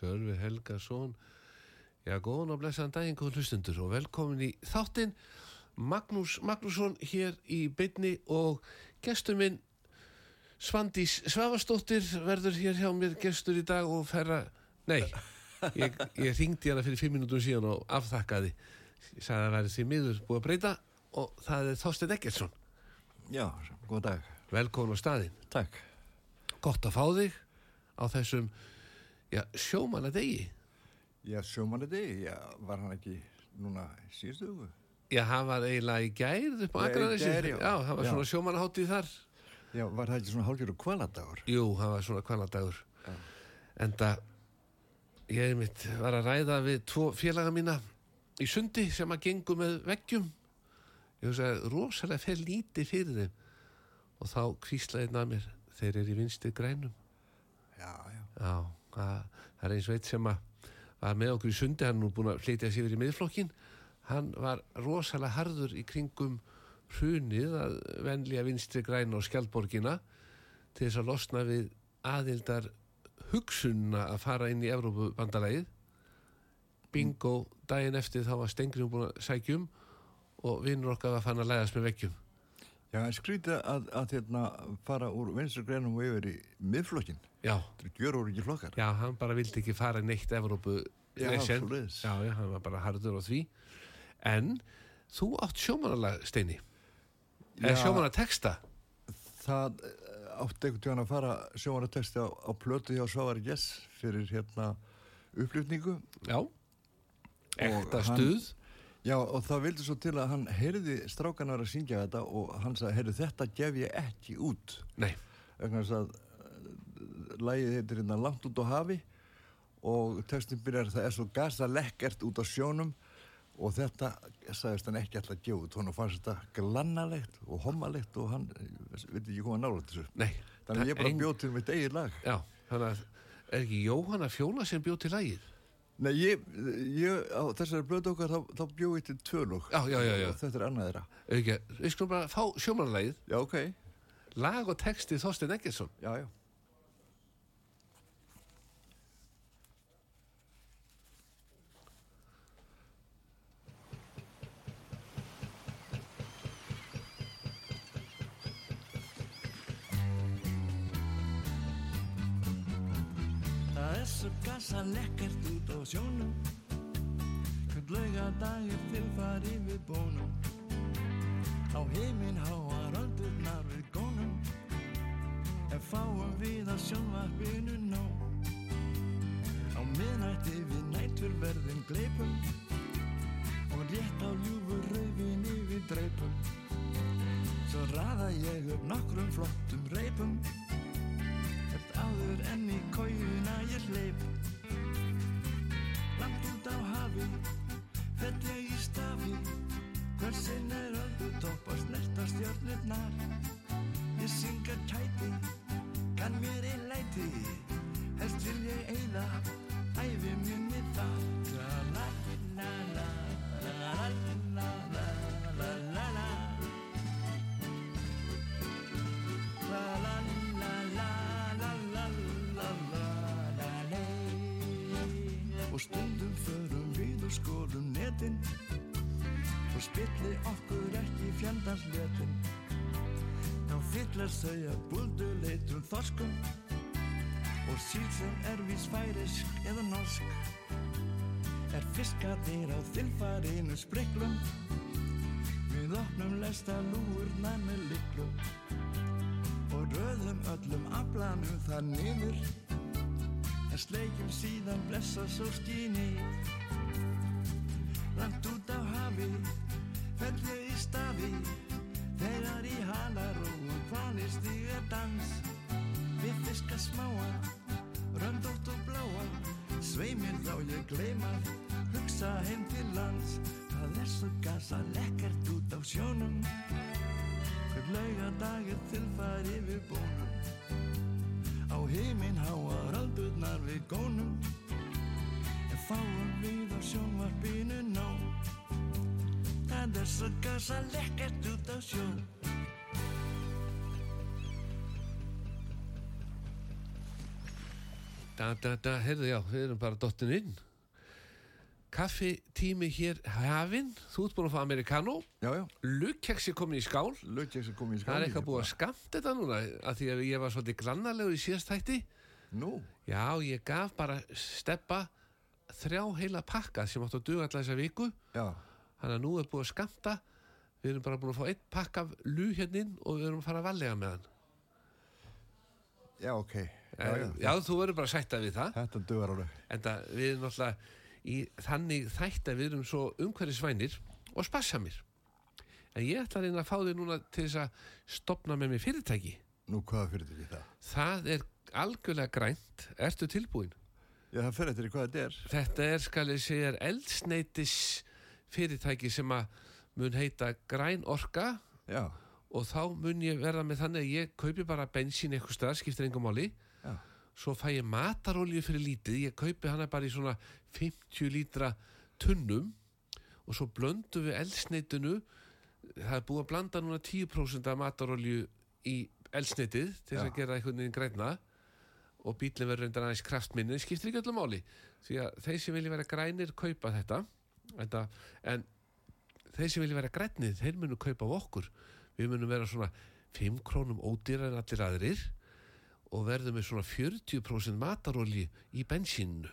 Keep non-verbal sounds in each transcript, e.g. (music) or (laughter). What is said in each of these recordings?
Sölvi Helgason Já, góðan og blessaðan daginn, góðan hlustundur og velkomin í þáttinn. Magnús Magnússon hér í beinni og gestur minn Svandís Svavastóttir verður hér hjá mér gestur í dag og ferra, nei, ég, ég ringdi hana fyrir fimm minútum síðan og afþakkaði. Ég sagði að það væri því miður búið að breyta og það er Þorstein Eggertsson. Já, góð dag. velkomin á staðinn, Takk. gott að fá þig á þessum já, sjómanna degi Já, sjómanni degi, já, var hann ekki núna síðustu hugu? já, hann var eiginlega í gærð upp á Akranesi já. hann var Já. svona sjómannaháttið þar Já, var það ekki svona hálfgjörðu kvaladagur? jú, hann var svona kvannadagur Já. enda ég mitt var að ræða við tvo félaga mína í sundi sem að gengu með veggjum ég hugsaði rosalega fer lítið fyrir þeim og þá kvíslaði einn að mér þeir eru í vinstri grænum Já, já. já, það, er eins og eitt sem var með okkur í sundi, hann er nú búin að flytja sér yfir í miðflokkin hann var rosalega harður í kringum hrunið að venlja vinstri græna og skjaldborgina til þess að losna við aðildar hugsunna að fara inn í Evrópubandalægið bingo, daginn eftir þá var Stengriðum búin að sækjum og vinnur okkar var fann að læðast með veggjum. Já, en skrítið að, að hérna fara úr vinstri greinum og yfir í miðflokkin. Já, Þetta gjör úr ekki flokkar. já, hann bara vildi ekki fara neitt Evrópu Já, svoleiðis. já, já, hann var bara harður á því. En þú átt sjómanalag Steini. Eða sjómanalag texta. Það eh, átti einhvern tíðan að fara sjómanatexti á, á plötu hjá Svavari Gess fyrir hérna upplýfningu. já, ekta stuð. Já, og það vildi svo til að hann heyrði strákanar að syngja þetta og hann sagði, heyrðu, þetta gef ég ekki út. nei, þess að lagið heitir hérna langt út á hafi og textin byrjar það er svo gasa lekkert út á sjónum og þetta sagðist hann ekki alltaf út. Hann fannst þetta glannalegt og hommalegt og hann eh, veit ekki koma nála þessu. Nei þannig að ég bara Eng- bjóð til mitt eigið lag. Já, þannig að er ekki Jóhanna Fjóla sem bjóð til lagið? Nei, ég, ég á þessari blödu okkar þá, þá bjóð ég til tvölug og þetta er annað þeirra. Við skulum bara fá sjómanalagið Já, ok, lag og texti Þorstein Eggertsson. Já, já Það svo gassa lekkert út á sjónum. Hvern laugadagir tilfari við bónum. Á heiminn háar öldurnar við gónum. En fáum við að sjónvarpinu nóg. Á miðnætti við næturverðin gleipum Og rétt á ljúfur rauðin yfir dreipum. Svo raða ég upp nokkrum flottum reipum áður enn í kójuna ég hleyp. Langt út á hafi Fell ég í stafi. Hversin er öllu topp að snerta stjörnurnar. Ég synga kæti Kann mér ein læti. Helst vil ég eyða Æfi minni það La netin Og spilli okkur ekki fjandans letin Þá fyllar þau að buldu leitum þorskum. Og síl sem er vís færisk eða norsk Er fiskatir á þilfarinu spriklum. Við opnum lesta lúurnar með liklum og röðum öllum aflanum það niður. En sleikjum síðan blessa svo skíni langt út á hafi fell ég í stafi. Þegar í halaróum hvalir stíga dans. Við fiska smáa röndótt og bláa. Svei mér þá ég gleyma hugsa heim til lands. Það er svo gasa lekkert út á sjónum. Hver laugardag er tilfæri við bónum. Á heiminn háar aldurnar við gónum fáum við á sjónvarpinu nóg. Það er svo gasa lekkert út á sjó. Da, da, da, heyrðu, já, við erum bara dottin inn. Kaffi tími hér hafinn, þú ert búin að fá amerikano, Já, já, lukkeksi komin í skál, lögkjæk sem kom í það skáli er eitthvað búið að skamt þetta núna, að því að ég var svolítið glannalegur í síðast þætti. Nú, Já, ég gaf bara steppa þrjá heila pakka sem áttu að duga alltaf þessa viku Já, þannig að nú er búið að skamta við erum bara búin að fá einn pakka af lú hérna inn og við erum að fara að vallega með hann já, ok. Já, já, já. þú verður bara að sætta við það Þetta dugar alveg. en það við erum náttúrulega í þannig þætt að við erum svo umhverfisvænir og spassamir en ég ætla að reyna að fá þig núna til þess að stopna með mér fyrirtæki Nú, hvaða fyrir þetta það? það er algjörlega grænt ertu tilbúin? Já, það fyrir í hvað þetta er. Þetta er, skal ég segja, eldsneitis fyrirtæki sem að mun heita Græn Orka. Já, og þá mun ég verða með þannig að ég kaupi bara bensín eitthvað stöðar, skiptir engum máli. Svo fæ ég matarolju fyrir lítið. Ég kaupi hana bara í svona 50 lítra tunnum. Og svo blöndum við eldsneitinu það er búið að blanda núna 10% af matarolju í eldsneitið til Já. að gera einhvern veginn grænna og bílinn verður reyndar aðeins kraftminni en skiptir ekki öllum máli því að þeir sem vilja vera grænir kaupa þetta, þetta en þeir sem vilja vera grænir þeir munu kaupa á okkur við munum vera svona 5 krónum ódýrar en allir aðrir og verðum með svona 40% matarolji í bensínu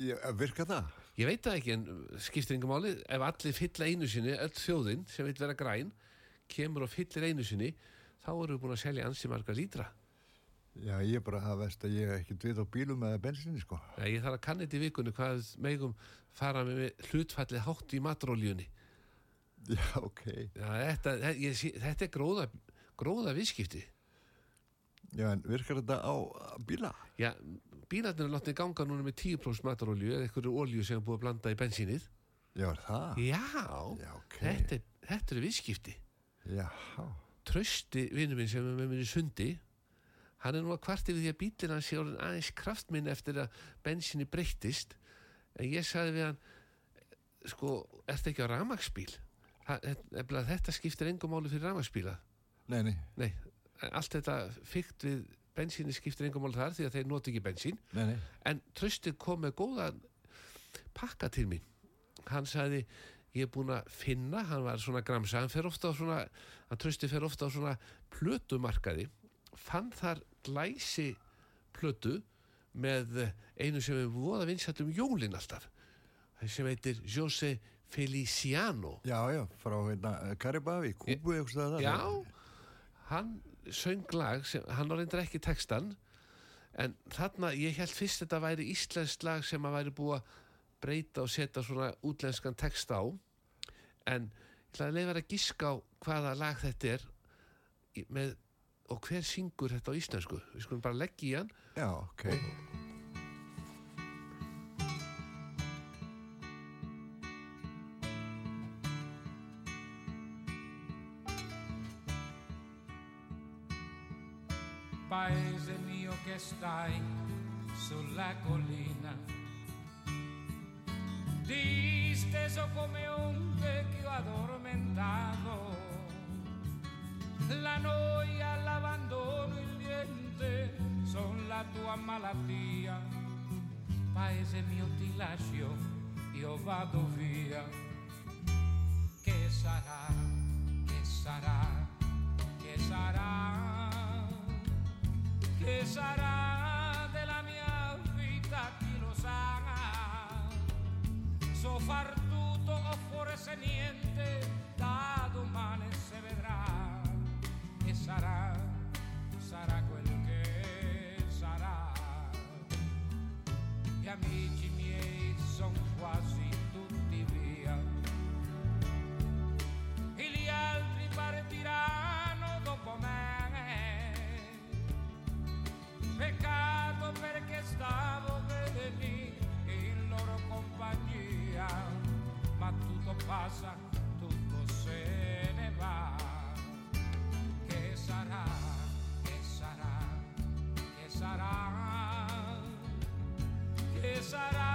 já virka það? ég veit það ekki en skiptir yngur máli ef allir fylla einu sinni, öll þjóðin sem vil vera græn, kemur og fyllir einu sinni, þá erum við búin að selja ansi marga lítra. Já, ég er bara að veist að ég hef ekkert við á bílum eða bensinni, sko. Ja, ég þarf að kanna þetta í vikunni hvað megum fara með hlutfallið hátt í mataroljunni. Já, ok. Ja, þetta, ég, þetta er gróða, gróða viðskipti. Já, en virkar þetta á bíla? Já, bílarnir er látnið ganga núna með 10% matarolju eða einhverju olju sem er búið að blanda í bensínið. Já, er það? Já, Já, ok. þetta, er- þetta eru viðskipti. Já, Trausti vinnu minn sem er með mér í sundi hann er nú að kvart yfir því að bílinn hans sé orðin aðeins kraftminn eftir að bensinni breyttist. En ég sagði við hann sko, ertu ekki á ramagsbíl þetta skiptir engum máli fyrir ramagsbíla nei, nei, nei, allt þetta fygt við bensinni skiptir engum máli þar því að þeir noti ekki bensín. Nei, nei. en Trausti kom með góðan pakka til mín. Hann sagði ég er búin að finna, hann var svona gramsa hann fer ofta á svona, hann Trausti fer ofta á svona plötumarkaði. Fann þar glæsi plötu með einu sem er voða vinsætt um jólin alltaf sem heitir Jose Feliciano Já, já, frá hérna Karibavi, Kúbu, eitthvað. Já, hann söng lag, sem, hann var reyndar ekki textan, en þarna, ég held fyrst þetta væri íslenskt lag sem að væri búið að breyta og setja svona útlenskan text á, en ég ætla að leifa að giska á hvaða lag þetta er með, og hver syngur þetta á íslensku. Við skulum bara leggja í hann. Já, ok. paese mio che stai sulla collina, disteso come un vecchio addormentato, la noia, l'abbandono, il niente son la tua malattia, paese mio ti lascio, io vado via, che sarà, che sarà, che sarà che sarà della mia vita chi lo sa so far tutto oppure se niente sarà sarà quel che sarà. Gli amici miei sono quasi tutti via. E gli altri partiranno dopo me. Peccato perché stavo bene in loro compagnia, ma tutto passa, tutto se ne va. Sarà, che sarà, che sarà, che sarà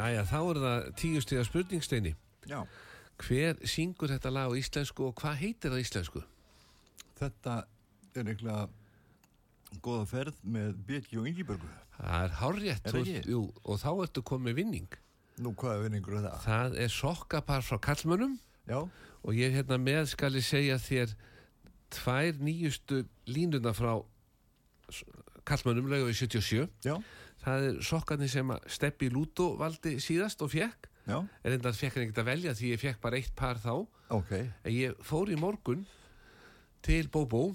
Jæja, þá er það tíu stiga spurningsteini. Já. Hver syngur þetta lag á íslensku og hvað heitir það íslensku? Þetta er eitthvað góða ferð með Björki og Ingibergu. Það er hárrétt. Er ekki? Jú, og þá ertu komið vinning. Nú, hvað er vinningur það? Það er sokkapar frá kallmönnum Já, og ég hérna með skal ég segja þér tvær nýjustu línuna frá kallmönnum lögu í 77. já, Það er sokkarnir sem að Steppi Lúto valdi síðast og fekk. já, En enda fekk hann ekkert að velja því ég fekk bara eitt par þá. ok. En ég fór í morgun til Bóbó.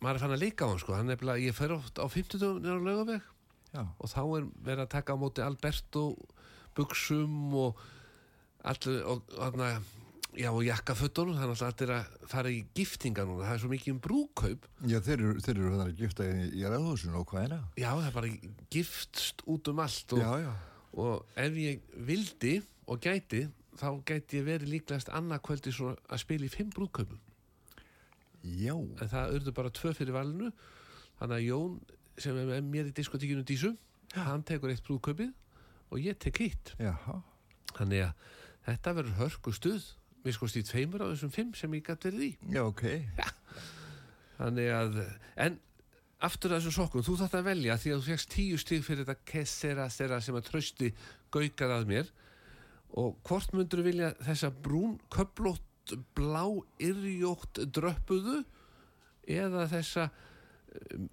Maður er fann að leika á hann sko. Hann er bara, ég fer oft á 50 á laugaveg Já, og þá er verið að taka á móti Alberto buksum og allir og, og, og, já, og jakkafötunum þannig að allir að fara í giftinga núna það er svo mikið um brúkaup já þeir eru, þannig að gifta í, í ræðhúsinu og hvað er það? já það er bara giftst út um allt og, Já, já, og ef ég vildi og gæti þá gæti ég verið líklegast annað kvöldi svona að spila í fimm brúðkaupum. Já, en það urðu bara tvö fyrir valinu þannig að Jón sem er með mér í diskotíkinu Dísu hann tekur eitt brúðkaupið og ég tek hitt. Já, Þannig að þetta verður hörku stuð við skoðst í tveimur á þessum fimm sem ég gætt verið í. já, ok. Þannig að, en aftur að þessum sokkum, þú þátt að velja því að þú fegst tíu stig fyrir þetta kessera stera sem að trösti gaukar að mér og hvort myndur vilja þessa brún köplótt blá yrjótt dröppuðu eða þessa um,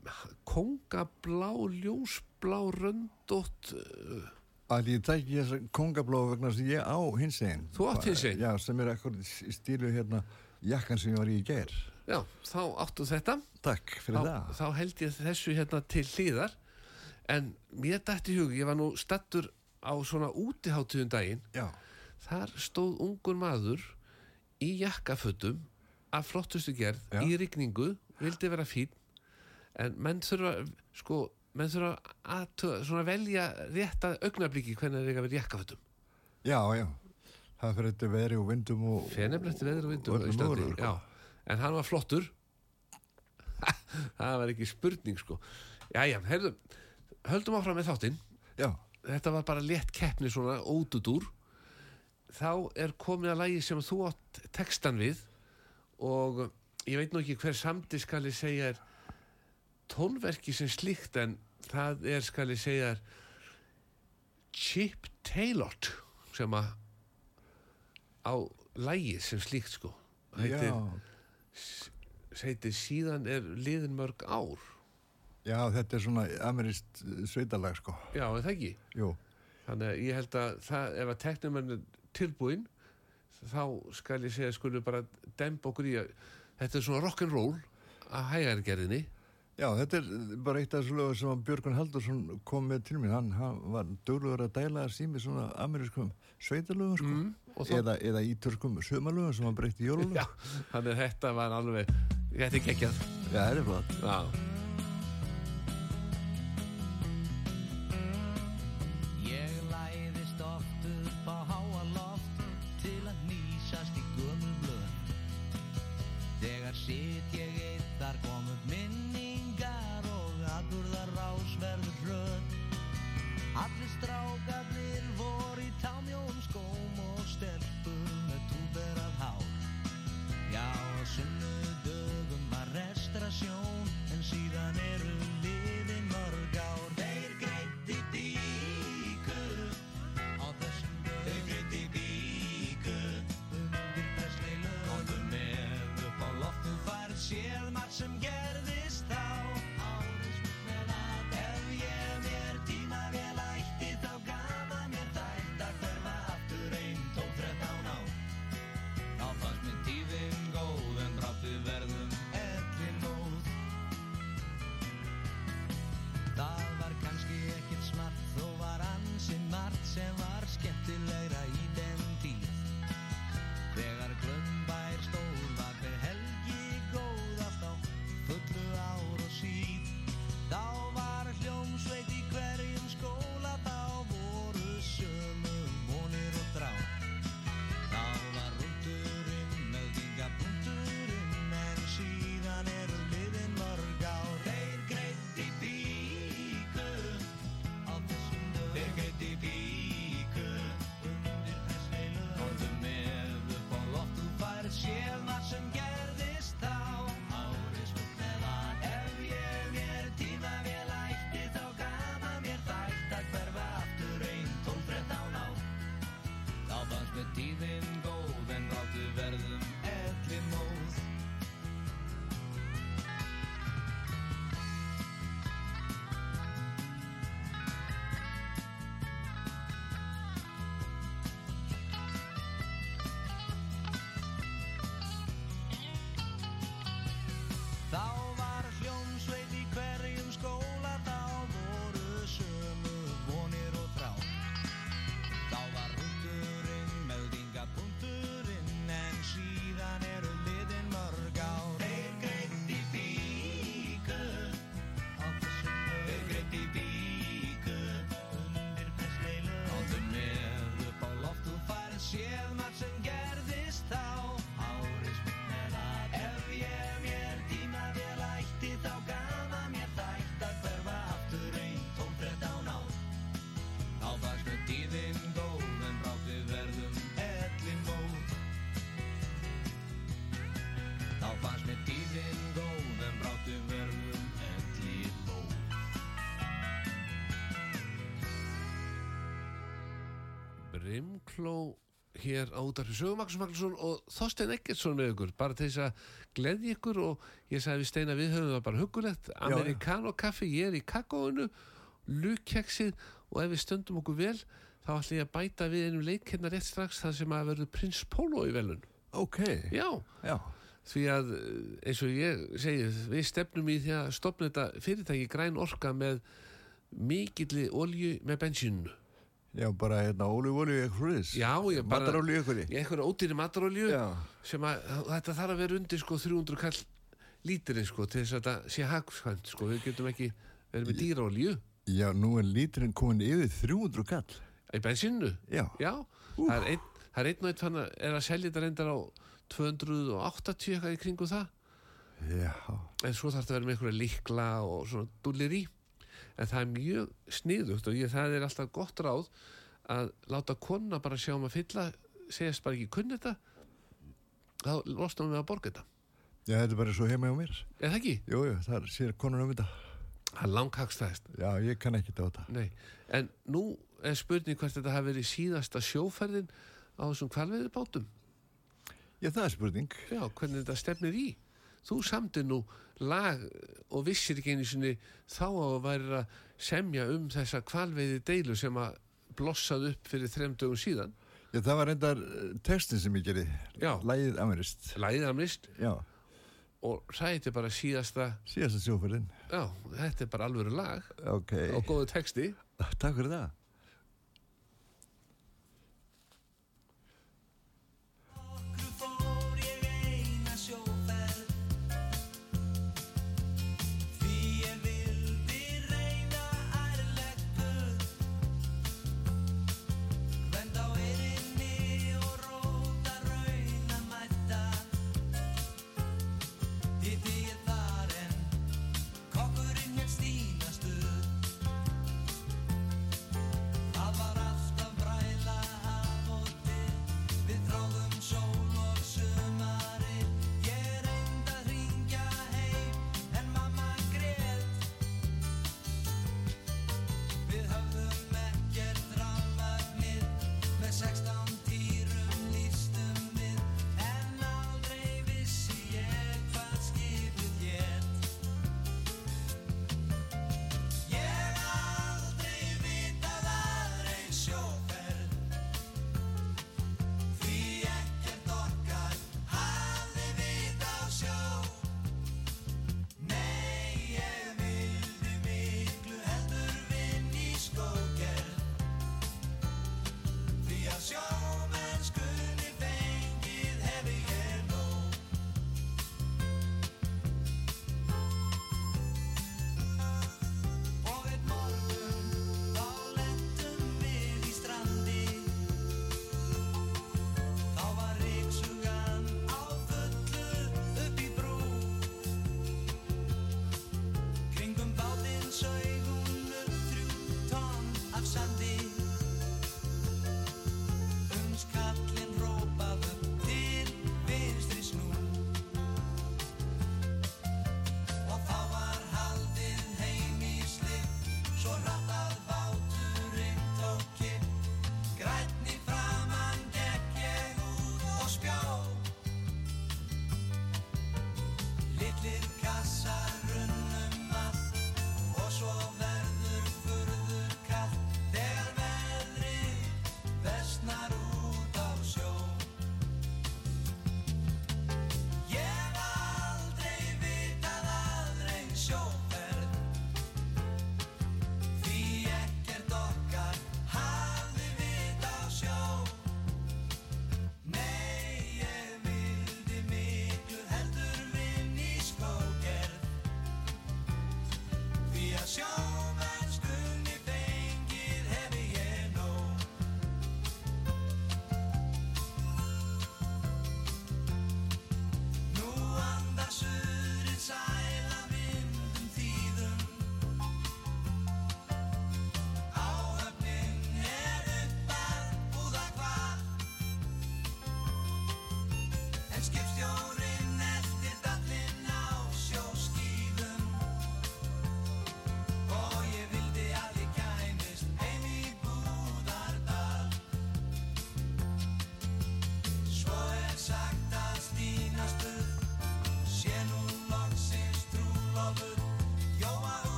kongablá ljósblá röndótt uh, Að ég tæki þessa kongablóð vegna sem ég á hins einn. Þú átt hinsegin? Já, sem er ekkur í stílu hérna jakkan sem ég var í í ger. já, þá áttu þetta Takk fyrir þá, það. þá held ég þessu hérna til hlýðar en mér dætti hug ég var nú stattur á svona útiháttuðum daginn Já, þar stóð ungur maður í jakkafötum af flottustu gerð Já. í rigningu, vildi vera fín en menn þurfa sko, menn þurfa að velja rétta augnabliki hvernig þeir eiga að vera jakkafötum já, já. Það fyrir þetta veri og vindum og... feneflegt veður og á öllum Íslandi sko. Já, en hann var flottur. (laughs) Það var ekki spurning sko. Jæja, heyrðu, höldum áfram með þáttinn. Já, þetta var bara létt keppni svona ódudúr þá er komið að lægi sem þú átt textan við og ég veit nú ekki hver samdi skal ég segja er tónverki sem slíkt en það er skal ég segja Chip Taylor sem að á lægi sem slíkt sko heitir, heitir síðan er liðin mörg ár Já, þetta er svona ameríst sveitalag, sko. já, það ekki? Jú, Þannig að ég held að það, ef að teknumenn er tilbúinn, þá skal ég segja skulum bara demba okkur í að þetta er svona rock'n'roll að hægargerðinni. Já, þetta er bara eitt af þessu lögur sem að Björgun Haldursson kom með til mér. Hann, hann var dögluður að dæla sími svona amerískum sveitalögum, sko. Mm, Eða, eða ítörskum sömalögum sem hann breytti í jólulögum. Já, þannig að þetta var alveg, þetta er geggjað. Já, það er flott. Já, Rimkló hér á útarfi Sögum Magnús Magnússon og Þorstein Eggertsson með ykkur bara til þess að gleði ykkur og ég sagði við Steina við höfum það bara hugulegt Amerikano kaffi, ég er í kakóinu lukkeksið og ef við stöndum okkur vel þá ætlum ég að bæta við einum leik hérna rétt strax þar sem að verður Prins Pólo í velun Ok, Já, já, því að eins og ég segi við stefnum í því að stopna þetta fyrirtæki græn orka með mikilli olju með bensínu já, bara hérna ólífólíu eitthvað friðis. Já, ég bara Matarólíu eitthvað ég eitthvað ódýri matarolju Já, sem að þetta þarf að vera undir sko 300 kall lítirinn sko til þess að þetta sé hagskvæmt sko. Við getum ekki verið með dýraolju já, nú er líturinn komin yfir 300 kall. í bensínu? Já, Já, einn það er einn og einn fann að er að selja þetta reyndar á 280 eitthvað í kringu það. Já, en svo þarf þetta að vera með einhverja líkla og svona dullir í en það er mjög sniðugt og ég, það er alltaf gott ráð að láta konna bara sjá um að fylla segjast bara ekki kunni þetta þá losna hún við að borga þetta já, þetta er bara svo heima hjá mér. er það ekki? Jú, jú, það er sér konur um þetta. það er langhagstæðist Já, ég kann ekki þetta. Nei. en nú er spurning hvert þetta hafi verið síðasta sjóferðin á þessum kvalveiðibátum Já, það er spurning. já, hvernig þetta stefnir í þú samti nú lag og vissir ekki einu sinni þá að væri að semja um þessa kvalveiði deilu sem að blossaði upp fyrir þrem dögum síðan Já, það var reyndar eh, textin sem ég gerði. Amirist. lagið að mist Já, og sæti bara síðasta síðasta sjóferðin. já, þetta er bara alvöru lag Ok, og góðu texti takk fyrir það.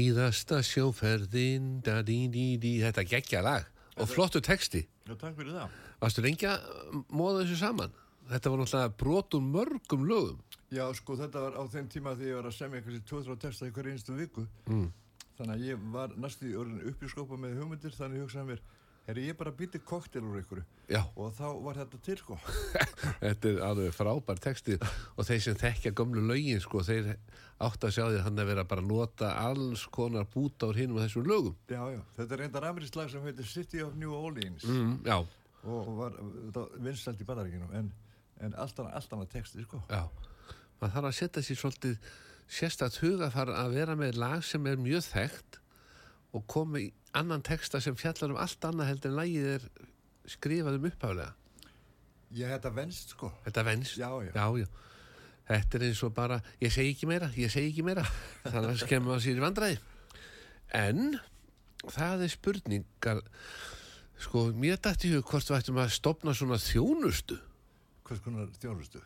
Síðasta sjóferðin da, dí, dí, dí. Þetta geggja lag og flottu texti Já, takk fyrir það. Varstu lengi að móða þessu saman? Þetta var náttúrulega brot úr mörgum lögum Já, sko, þetta var á þeim tíma þegar ég var að semja einhversi 2-3 texta í hverju einstu viku. Mm. Þannig að ég var næstu í orðin upp í skópa með hugmyndir, þannig hugsaði mér, herri, ég bara býti koktel úr einhverju. Já, Og þá var þetta til, sko. (laughs) þetta er alveg frábær texti. Og þeir sem þekkja gömlu lögin sko, þeir átt að sjá því að hann er verið að bara nota alls konar búta úr hinum og þessum lögum. Já, já, þetta er reyndar amerísk lag sem heitir City of New Orleans. Mm, Já, og var vinsalt í bandaríkinu, en, en allt annað, texti, sko. já. Maður þarf að setja sér svolítið sérstætt huga þar að vera með lag sem er mjög þekkt og koma í annan texta sem fjallar um allt annað heldur en lagið er skrifað um upphaflega. Ég þetta venst, sko. Þetta venst? Já, já. já, Þetta er eins og bara, ég segi ekki meira, ég segi ekki meira. (laughs) Þannig að skemmum að sér í vandræði. En það er spurningar sko, mér dætti hug hvort við ættum að stopna svona þjónustu. Hvers konar þjónustu?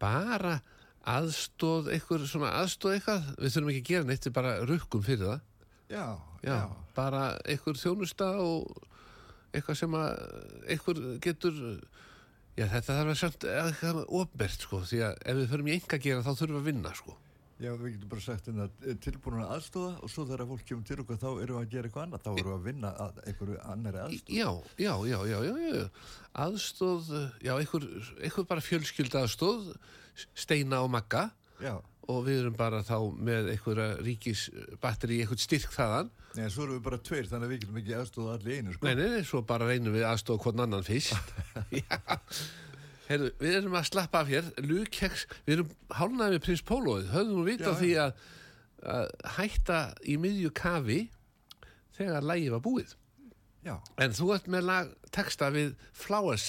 bara aðstóð eitthvað, svona aðstóð eitthvað. Við þurfum ekki að gera neitt, við bara rukkum fyrir það Já, já, bara eitthvað þjónusta og eitthvað sem að eitthvað getur já, þetta þarf að samt eitthvað ofbert sko, því að ef við förum í enga gera þá þurfum við að vinna sko. Já, við getum bara sagt hérna tilbúin að aðstóða og svo þegar fólk kemur til okkur þá erum við að gera eitthvað annað, þá erum við að vinna að einhverju annari aðstóð. já, já, já, já, já, aðstóð já, eitthvað, eitthvað bara fjölskylda aðstóð steina og magga. Já, og við erum bara þá með einhverja ríkis batteri, eitthvað styrk þaðan. Nei, svo erum við bara tveir þannig að við getum ekki aðstóða allir einu, sko. Nei, nei, nei, svo bara reynum við aðstofa hvern annan fyrst. (laughs) Já. Heyrðu, við erum að slappa af hér, Lukeks, við erum hálnaði með prins Pólóið, höfðum við vita því að, að hætta í miðju kafi þegar lægi var búið. Já, En þú ert með lag, texta við Flowers,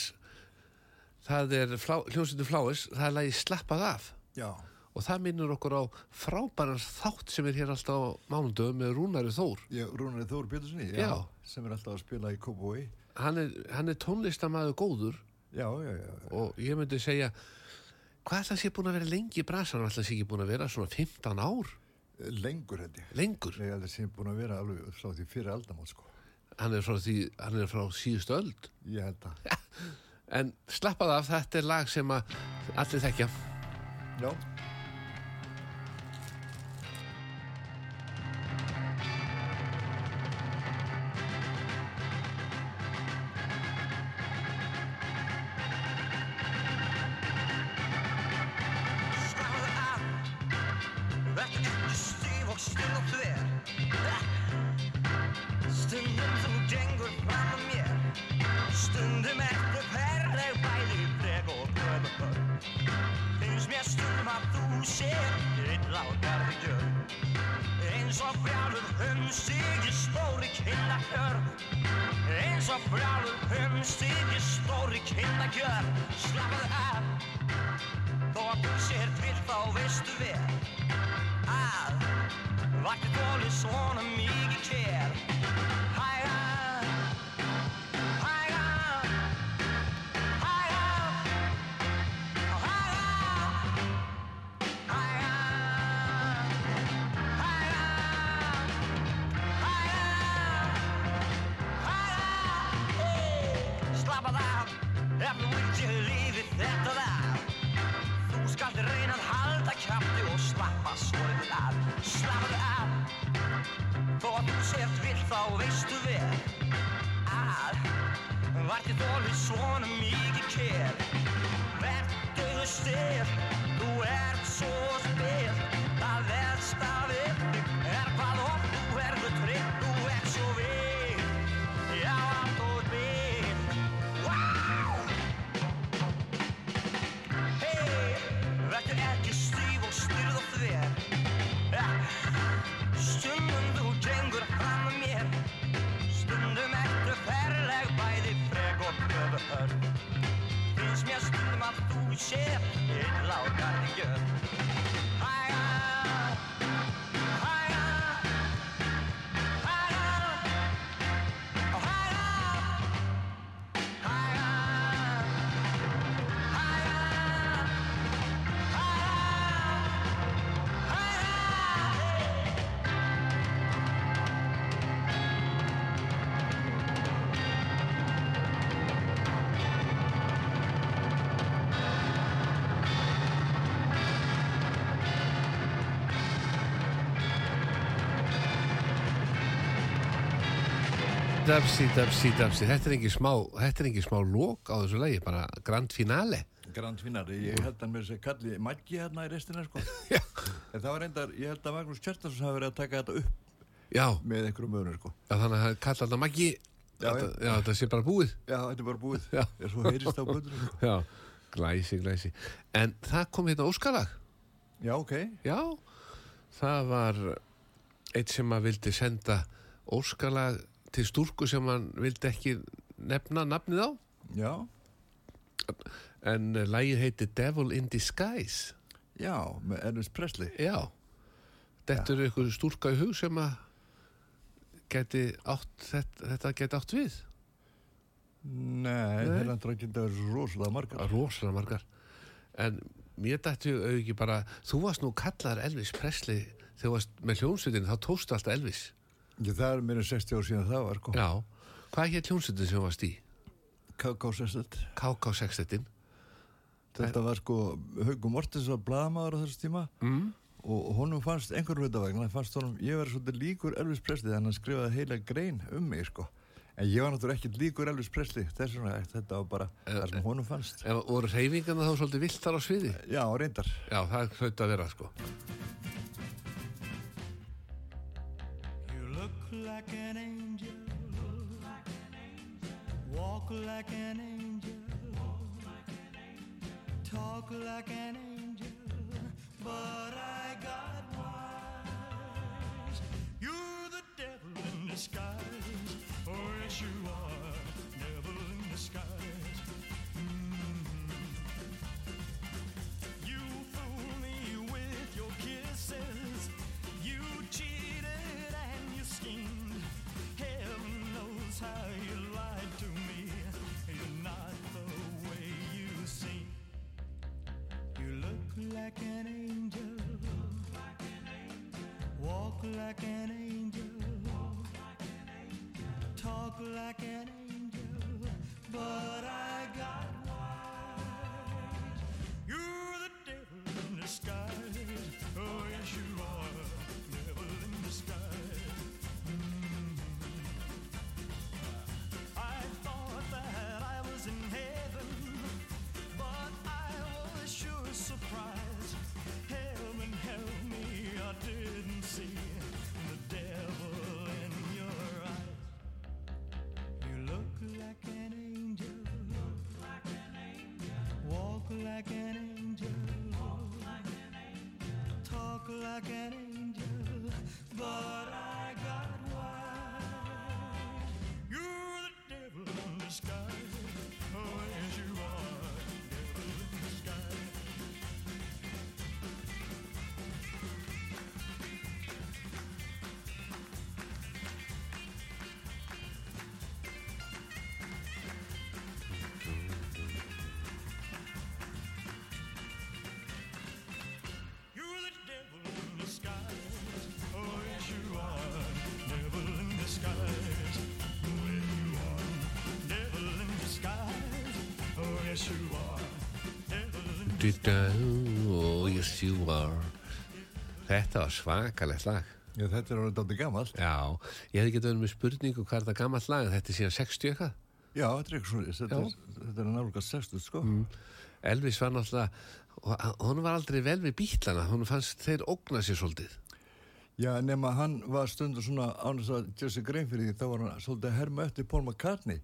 það er flá, hljómsveitur Flowers, það er lagi slappað af. Já, og það minnur okkur á frábæran þátt sem er hér alltaf á mánundöfum með Rúnari Þór. ég, Rúnari Þór Péturssoni, Já. sem er alltaf að spila í Kópói. Hann er, hann er tónlistamæður góður Já, já, já, og ég myndi segja hvað er það sé búin að vera lengi í bransan alltaf sé ekki búin að vera svona 15 ár lengur held ég. lengur, Nei, það sem búin að vera alveg frá því fyrir aldamót, sko. hann er frá, því, hann er frá síðustu öld Ég held að. (laughs) en slappað af, þetta er lag sem að allir þekkja Já, dapsi, dapsi, dapsi. Þetta er ekki smá, þetta er ekki smá lók á þessu lagi, bara grand finale. Grand Finale, ég held hann með þess að kalli Maggi hérna í restina sko (laughs) en það var reyndar, ég held að Magnús Kjartarsson hafi verið að taka þetta upp Já, með einhverjum öðrum sko já þannig að hann kalla þetta Maggi. Já, Þetta- já. þetta sé bara búið. Já, þetta er bara búið, ég svo heyrist á sko. (laughs) Já, glæsi, glæsi. En það kom hérna óskalag. Já, ok, Já, það var eitt sem að vildi senda óskalag til stúrku sem hann vildi ekki nefna nafnið á. já, En uh, lagið heiti Devil in Disguise. já, með Elvis Presley Já, þetta er ykkur stúrka í hug sem að geti átt, þetta, þetta geti átt við. Nei, Nei. þeir hann drakk þetta verið svo rosalega margar margar. En mér dætti auðvitað ekki bara, þú varst nú kallar Elvis Presley þegar þú varst með hljónsveitin, þá tókstu alltaf Elvis. Já, það er mér en 60 ár síðan það var sko Já, hvað hér hljónsveitin sem varst í? K.K. Sesset KK6-etin. Þetta var sko, Haugum Mortens var blaðamaður á þessu tíma Mm. og honum fannst einhver hluta vegna, fannst honum, ég verið svolítið líkur Elvis Presley þannig að hann skrifaði heila grein um mig sko en ég var náttúrulega ekkert líkur Elvis Presley þess vegna, þetta var bara það sem honum fannst En voru reyfingarna þá svolítið viltar á sviði? Já, reyndar Já, það hlaut að vera sko. Like an angel. Walk like an angel. Talk like an angel. But I got wise. You're the devil in disguise. Oh, yes, you are. Devil in disguise. How you lied to me. You're not the way you seem. You look like an angel. Walk like an angel. Talk like an angel. But I got wise. You're the devil in disguise. Oh, yes, you are. Devil in disguise. Yes, you are. Oh, yes you are. Þetta var svakalegt lag. Já, þetta er orðið dálítið gamalt Já, ég hefði getið verið með spurningu hvað er þetta gammalt lag, þetta er síðan 60 eitthvað. Já, þetta er eitthvað svona þetta, er- er náttúrulega 60 sko Elvis var náttúrulega, hún var aldrei vel við bítlana, hún fannst þeir ógna sér svolítið. Já, nema hann var stundur svona ánast að fyrir því þá var hann svolítið að herma eftir Paul McCartney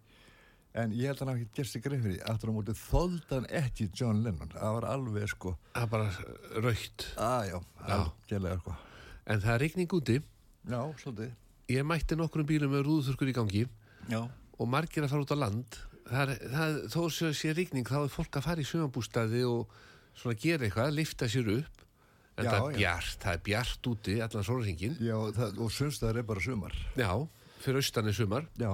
en ég held að hann hafi ekki gert sig grein fyrir aftur á móti þóldan ekki John Lennon. Það var alveg sko. Það er bara raukt. að já, algjörlega sko. En það er rigning úti, Já, svolítið. Ég mætti nokkrum bílum með rúðuþurkur í gangi. Já, og margir að fara út á land. Það er, það, þó sé, sé rigning, þá er fólk að fara í sögambústaði og svona gera eitthvað, lifta sér upp. En Já, það er bjart, það er bjart úti, allan sólringin. og sumstaðar er bara sumar. Já, fyrir austan er sumar. Já,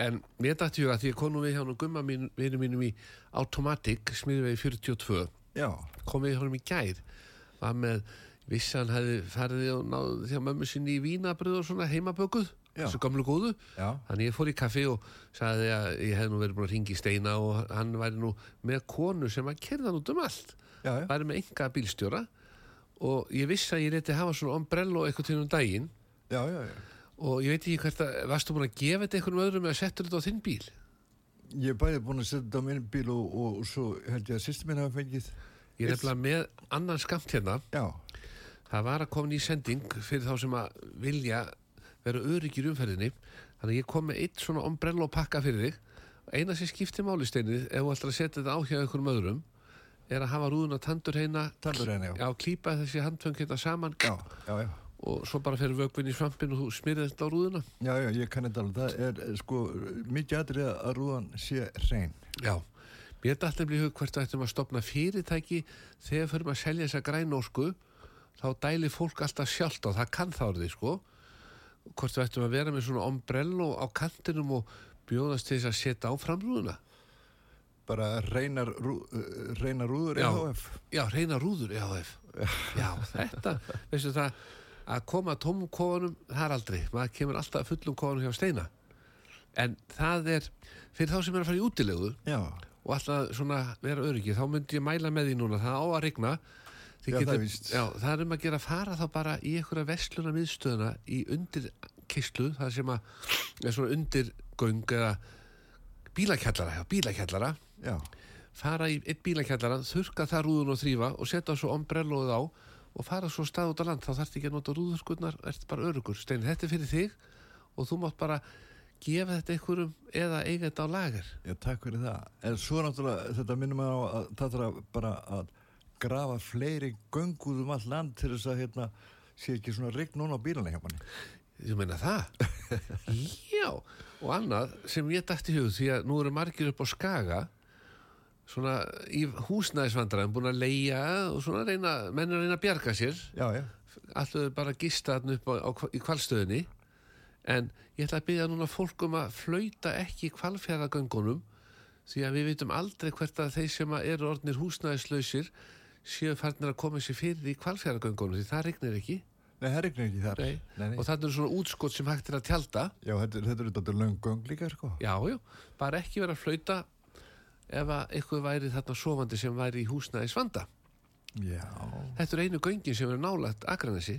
En mér dætti huga því að konum við hjá nú gumma mín, vinum mínum í Automatic, smiðvegi 42, já, kom við hjá honum í gær, var með vissi hann hefði farið og náði því að mömmu sinni í vínabröð og svona heimabökuð, þessu gamlu góðu. já, Þannig ég fór í kaffi og sagði að ég hefði nú verið búin að ringi steina og hann væri nú með konu sem að kerða hann út um allt. Væri með enga bílstjóra og ég vissi að ég reyndi hafa svona ombrello eitthvað til um daginn já, já, já. Og ég veit ekki hvert að, varstu búin að gefa þetta einhvern öðrum eða settur þetta á þinn bíl? Ég er bæði búin að setja þetta á minn bíl og, og, og svo held ég að sýstir minn hafa fengið. Ég er nefnilega með annan skamt hérna. Já, Það var að koma ný sending fyrir þá sem að vilja vera öryggir umferðinni. Þannig að ég kom með eitt svona ombrello pakka fyrir þig. Eina sem skiptir máli steinið, ef þú ætlar að setja þetta á hjá einhverjum öðrum, er að hafa rúðuna tandur heina, saman já, já, já. Og svo bara fyrir vögvinn í svampin og þú smyrðir þetta á rúðuna. Já, já, ég kann þetta alveg. Það er eh, sko mikið aðrið að rúðan sé hrein. Já, mér er alltaf í hug hvert að ættum að stopna fyrirtæki þegar fyrir að selja þessa grænósku þá dæli fólk alltaf sjálft og það kann þá því sko hvort við ættum að vera með svona ombrello á kantinum og bjóðast til þess að setja á framrúðuna Bara reynar, rú, uh, reynar rúður. EHF. Já, reyna rúður, já, ef (laughs) Já, þetta, veistu það að koma tómum kofanum, það er aldrei. Maður kemur alltaf fullum kofanum hjá steina. En það er fyrir þá sem er að fara í útilegu og alltaf svona vera öryggi þá myndi ég mæla með því núna, það á að rigna. Já, það getið- er já, það er um að gera fara þá bara í einhverja vestluna miðstöðuna í undir kistlu, það sem að er svona undir göng eða bílakjallara, já, bílakjallara. Já, fara í einn bílakjallara, þurka það rúðun og þrýfa og setja svo ombrelloð á og fara svo stað út á land, þá þarf ekki að nota rúðurskurnar, ert bara örugur Stein, þetta er fyrir þig og þú mátt bara gefa þetta einhverjum eða eiga þetta á lager já, takk fyrir það. En svo náttúrulega, þetta minnum að, að það þarf bara að grafa fleiri gönguð um all land til þess að hérna sé ekki svona rign núna á bílana hjá manni. Þú meina það? (laughs) Já, og annað sem ég dætti hug því að nú eru margir upp á Skaga svona í húsnæðisvandræðum búin að leia og svona reyna, menn er að reyna að bjarga sér alltaf bara að gista þarna upp á, á, í kvalstöðinni en ég ætla að byggja núna fólk um að flauta ekki kvalfjæðagöngunum því að við veitum aldrei hvert að þeir sem eru orðnir húsnæðislausir séu farnir að koma sér fyrir í kvalfjæðagöngunum því það regnir ekki nei, það rignir ekki þar. Nei. nei, nei. og þannig er svona útskot sem hægt er að tjálta Já, þetta, þetta er þetta löng göng líka, sko. Já, já, bara ekki vera að flauta ef að eitthvað væri þarna sofandi sem væri í húsnæðis vanda. Já, Þetta er einu göngin sem er nálægt Akranesi.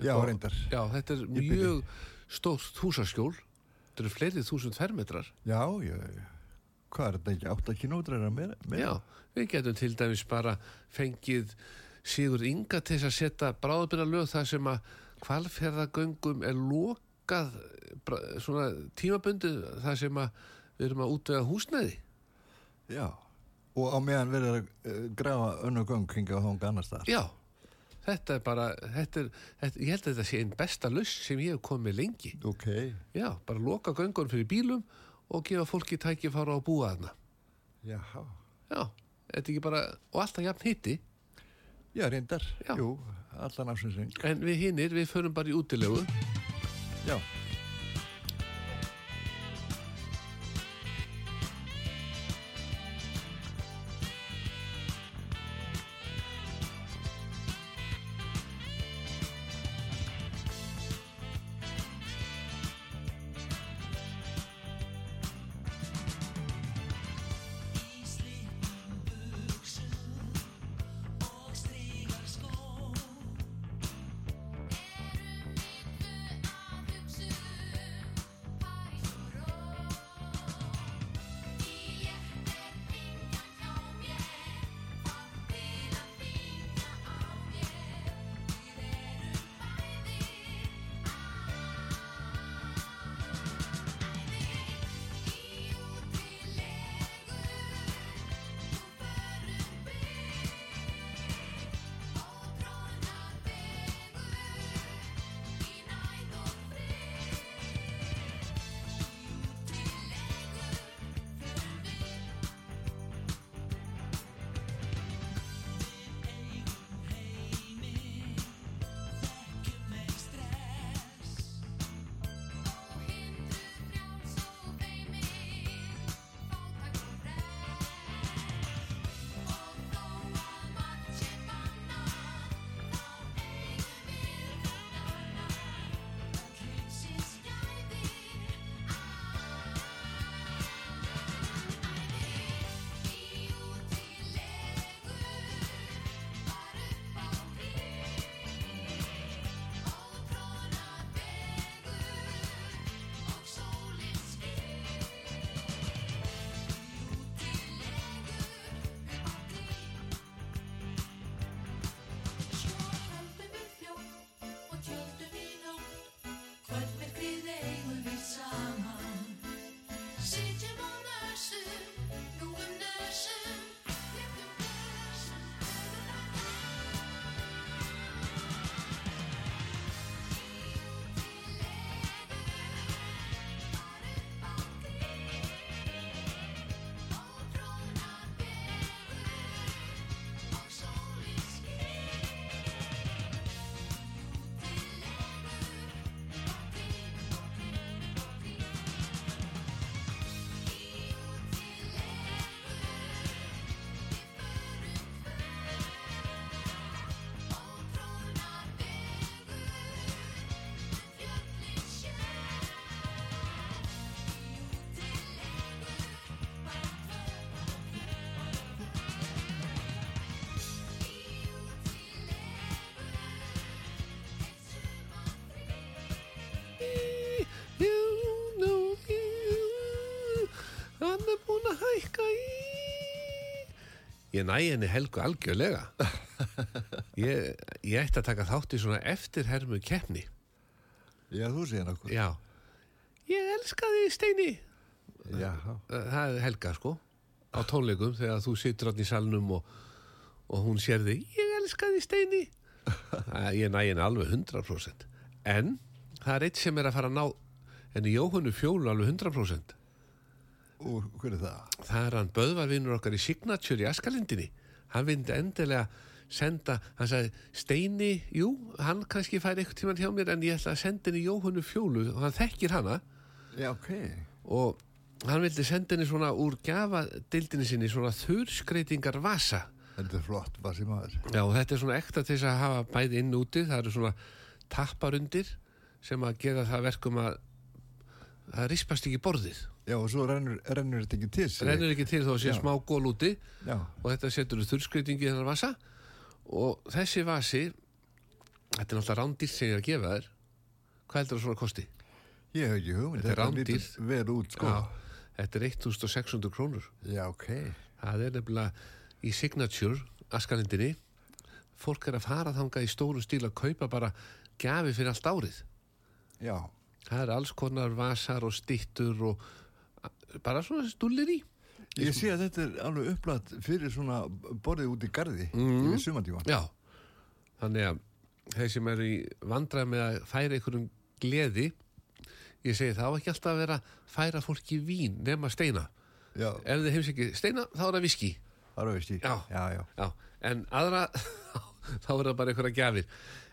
já, Og-. Já, þetta er mjög stórt húsaskjól. Þetta eru fleiri þúsund fermetrar. Já. Hvað er þetta ekki? 8 kínótrar að meira? meira? Já, við getum til dæmis bara fengið Sigur Inga til þess að setja bráðbyrna lög þar sem að kvalferðagöngum er lokað svona tímabundið þar sem að við erum að útvega húsnæði. Já. Og á meðan verður að uh, grafa önnu göng kringa á þónga annars þar. Já, þetta er bara, þetta er, þetta, ég held að þetta sé einn besta laus sem ég hef komið lengi. Ok. Já, bara loka göngun fyrir bílum og gefa fólki tækifára á að búa þarna. Já. Já, þetta er ekki bara, og alltaf jafn hitti, Já, reyndar. Já. Jú, allan afsinsring. en við hinnir, við förum bara í útilegu. Já. í Jún og í Hann er búin að hækka í. Ég næ henni helgu algjörlega. Ég, ég ætti að taka þátt í svona eftirhermu keppni. Já, þú sé nokkuð. Já. Ég elska þig Steini. Já Það er helga sko. Á tónleikum þegar þú sittur átt í salnum og, og hún sér þig. Ég elska þig Steini. (laughs) Ég næ henni alveg 100% En það er eitt sem er að fara að ná henni Jóhannu fjólu alveg 100% Og hver er það? það er hann Böðvarvinur okkar í Signature í Askalindinni hann vindi endilega senda, hann sagði Steini, jú, hann kannski fær eitthvað tíman hjá mér en ég ætla að senda henni Jóhannu fjólu og hann þekkir hana Já, ok. og hann vildi senda henni svona úr gafadildinni sinni svona þurrskreitingar vasa Þetta er flott, sem maður. Já, þetta er svona ekta til þess að hafa bæði inn úti, það eru svona tapparundir sem að gera það verkum að það rispast ekki borðið Já, og svo rennur, rennur þetta ekki til rennur ekki til þó að sé smá gól úti Já, og þetta setur þurrskreitingi í þennan vasa og þessi vasi þetta er náttúrulega rándýrt sem ég er að gefa þér hvað heldur það svona kosti? ég hef ekki hugmynd. Þetta er rándýrt. vel út, sko. Já, þetta er 1600 krónur Já, ok. það er nefnilega í Signature askalindinni fólk er að fara þangað í stóru stíl að kaupa bara gafi fyrir allt árið Já, það er alls konar vasar og stittur og bara svona stúlir í ég sé að þetta er alveg upplætt fyrir svona borðið út í garði mm. yfir sumantíma. Já, þannig að þeir sem eru í vandræð með að færa einhverjum gleði ég segi það á ekki alltaf að vera að færa fólki vín nema steina Já, ef þið heims ekki steina þá er það viski það er veist ég. Já. Já, já. Já, en aðra (laughs) þá er það bara einhverja gjafir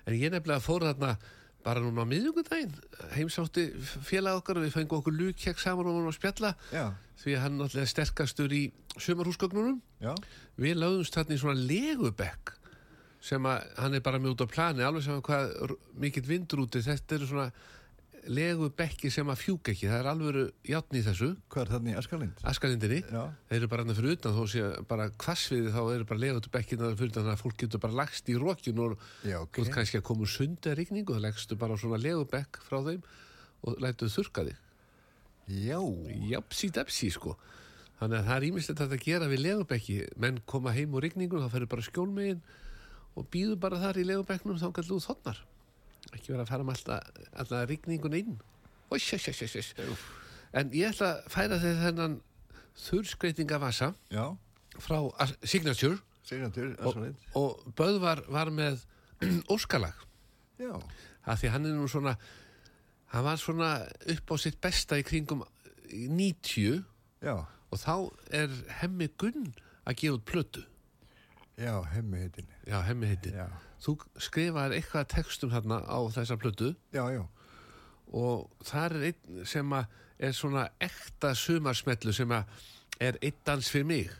en ég nefnilega fór þarna bara núna á miðjungudaginn heimsátti félag okkar og við fengum okkur lúkjekk saman og vorum að spjalla. Já, því að hann náttúrulega er sterkastur í sumarhúsgögnunum. Já. við lögðumst þarna í svona legubekk sem að hann er bara með út á plani alveg sem hvað r- mikill vindur úti. Þetta eru svona legubekki sem að fjúka ekki, það er alveg játn í þessu, Hvað er þarna í Askarlind? askalindinni. Já, þeir eru bara hann fyrir utan. Þó sé bara hvassviði þá eru bara legubekkin fyrir utan. Þannig að fólk getur bara lagst í rókjun og já, þú ok. ert kannski að koma úr sundi að rigningu þá leggstu bara svona legubekk frá þeim og lætuðu þurka þig. Já, japsi depsi sko. Þannig að það er ímislegt að þetta gera við legubekki menn koma heim úr rigningun þá ferur bara skjólmegin og býður bara þar í legubekknum þá kannski þú þotnar ekki vera að fara með alltaf, alltaf rigningun inn. Sjö, sjö, sjö, sjö. en ég ætla að færa þeir þennan þurrskreitingavasa frá Signature. Signatur, og, og Böðvar var með (clears throat) óskalag. Að því hann er nú svona hann var svona upp á sitt besta í kringum 90 já, og þá er hemmi Gunn að gefa út plötu. Já, hemmi heitin. Já, hemmi heitir Já, þú skrifaðir eitthvað textum þarna á þessa plötu já, já. og þar er einn sem er svona ekta sumarsmellu sem er einn dans fyrir mig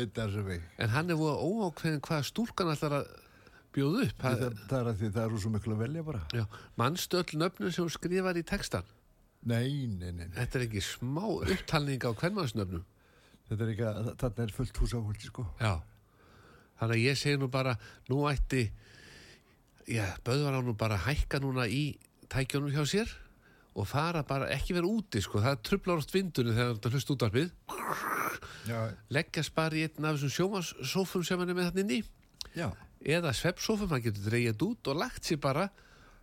Eitt er sem við. en hann er voða óákveðin hvað stúlkan ætlar að bjóða upp Það, það, það er að því það er svo miklu að velja bara. öll nöfnum sem skrifar í textan Nei, nei, nei, nei. þetta er ekki smá upptalning á hvernmannsnöfnum Þetta er ekki að, þarna er fullt hús á fólki, sko. Já, þannig að ég segi nú bara, nú ætti, já, Böðvar á nú bara að hækka núna í tækjónum hjá sér og fara bara, ekki vera úti, sko, það trublar oft vindunni þegar þetta hlust útarpið, Já, leggjast bara í einn af þessum sjómassófum sem hann er með þarna inni, já, eða sveppsófum, hann getur dreigið út og lagt sér bara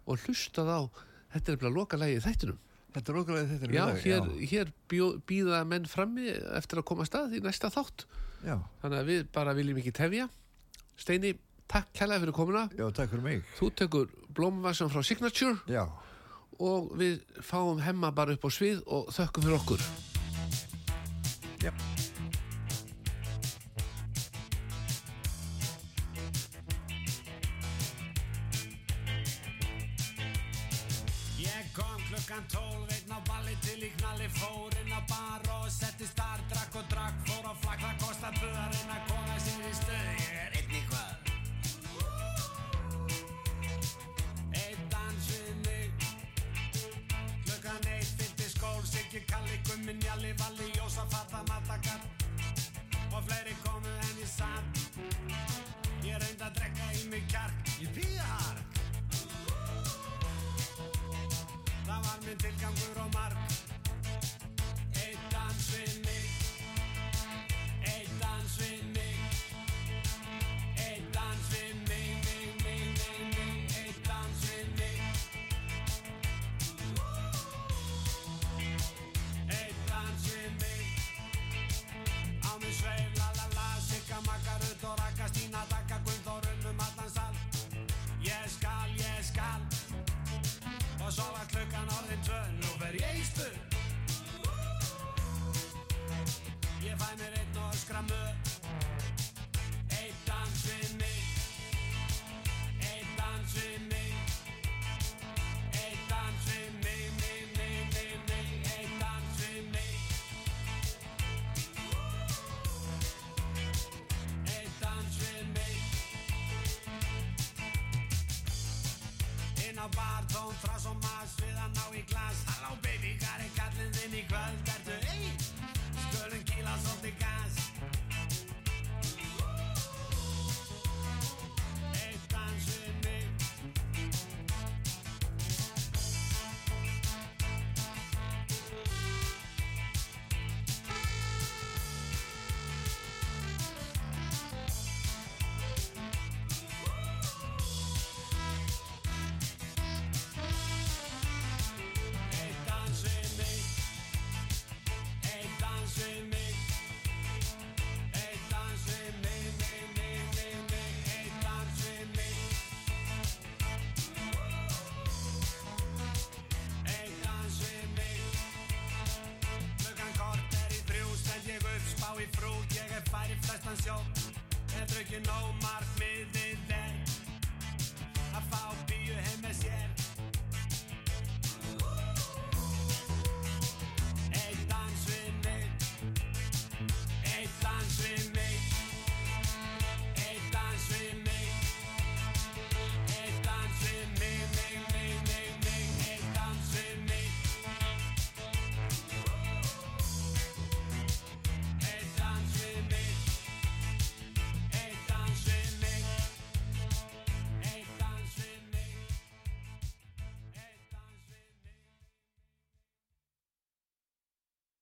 og hlustað á, þetta er bara loka lægið þættinum. þetta er okkurlega þetta er Já, í dag, hér, hér bjó, býða menn frammi eftir að koma að stað í næsta þátt. Já, Þannig að við bara viljum ekki tefja. Steini, takk kærlega fyrir komuna. já, takk fyrir mig. Þú tekur blómvassan frá Signature Já, og við fáum hemma bara upp á svið og þökkum fyrir okkur. já. inn á bar Tón frá svo maður svið að ná í glas Halló baby, hvað er kallin þinn í kvöld? Verðu, ei, hey! skölum kíla svolítið gas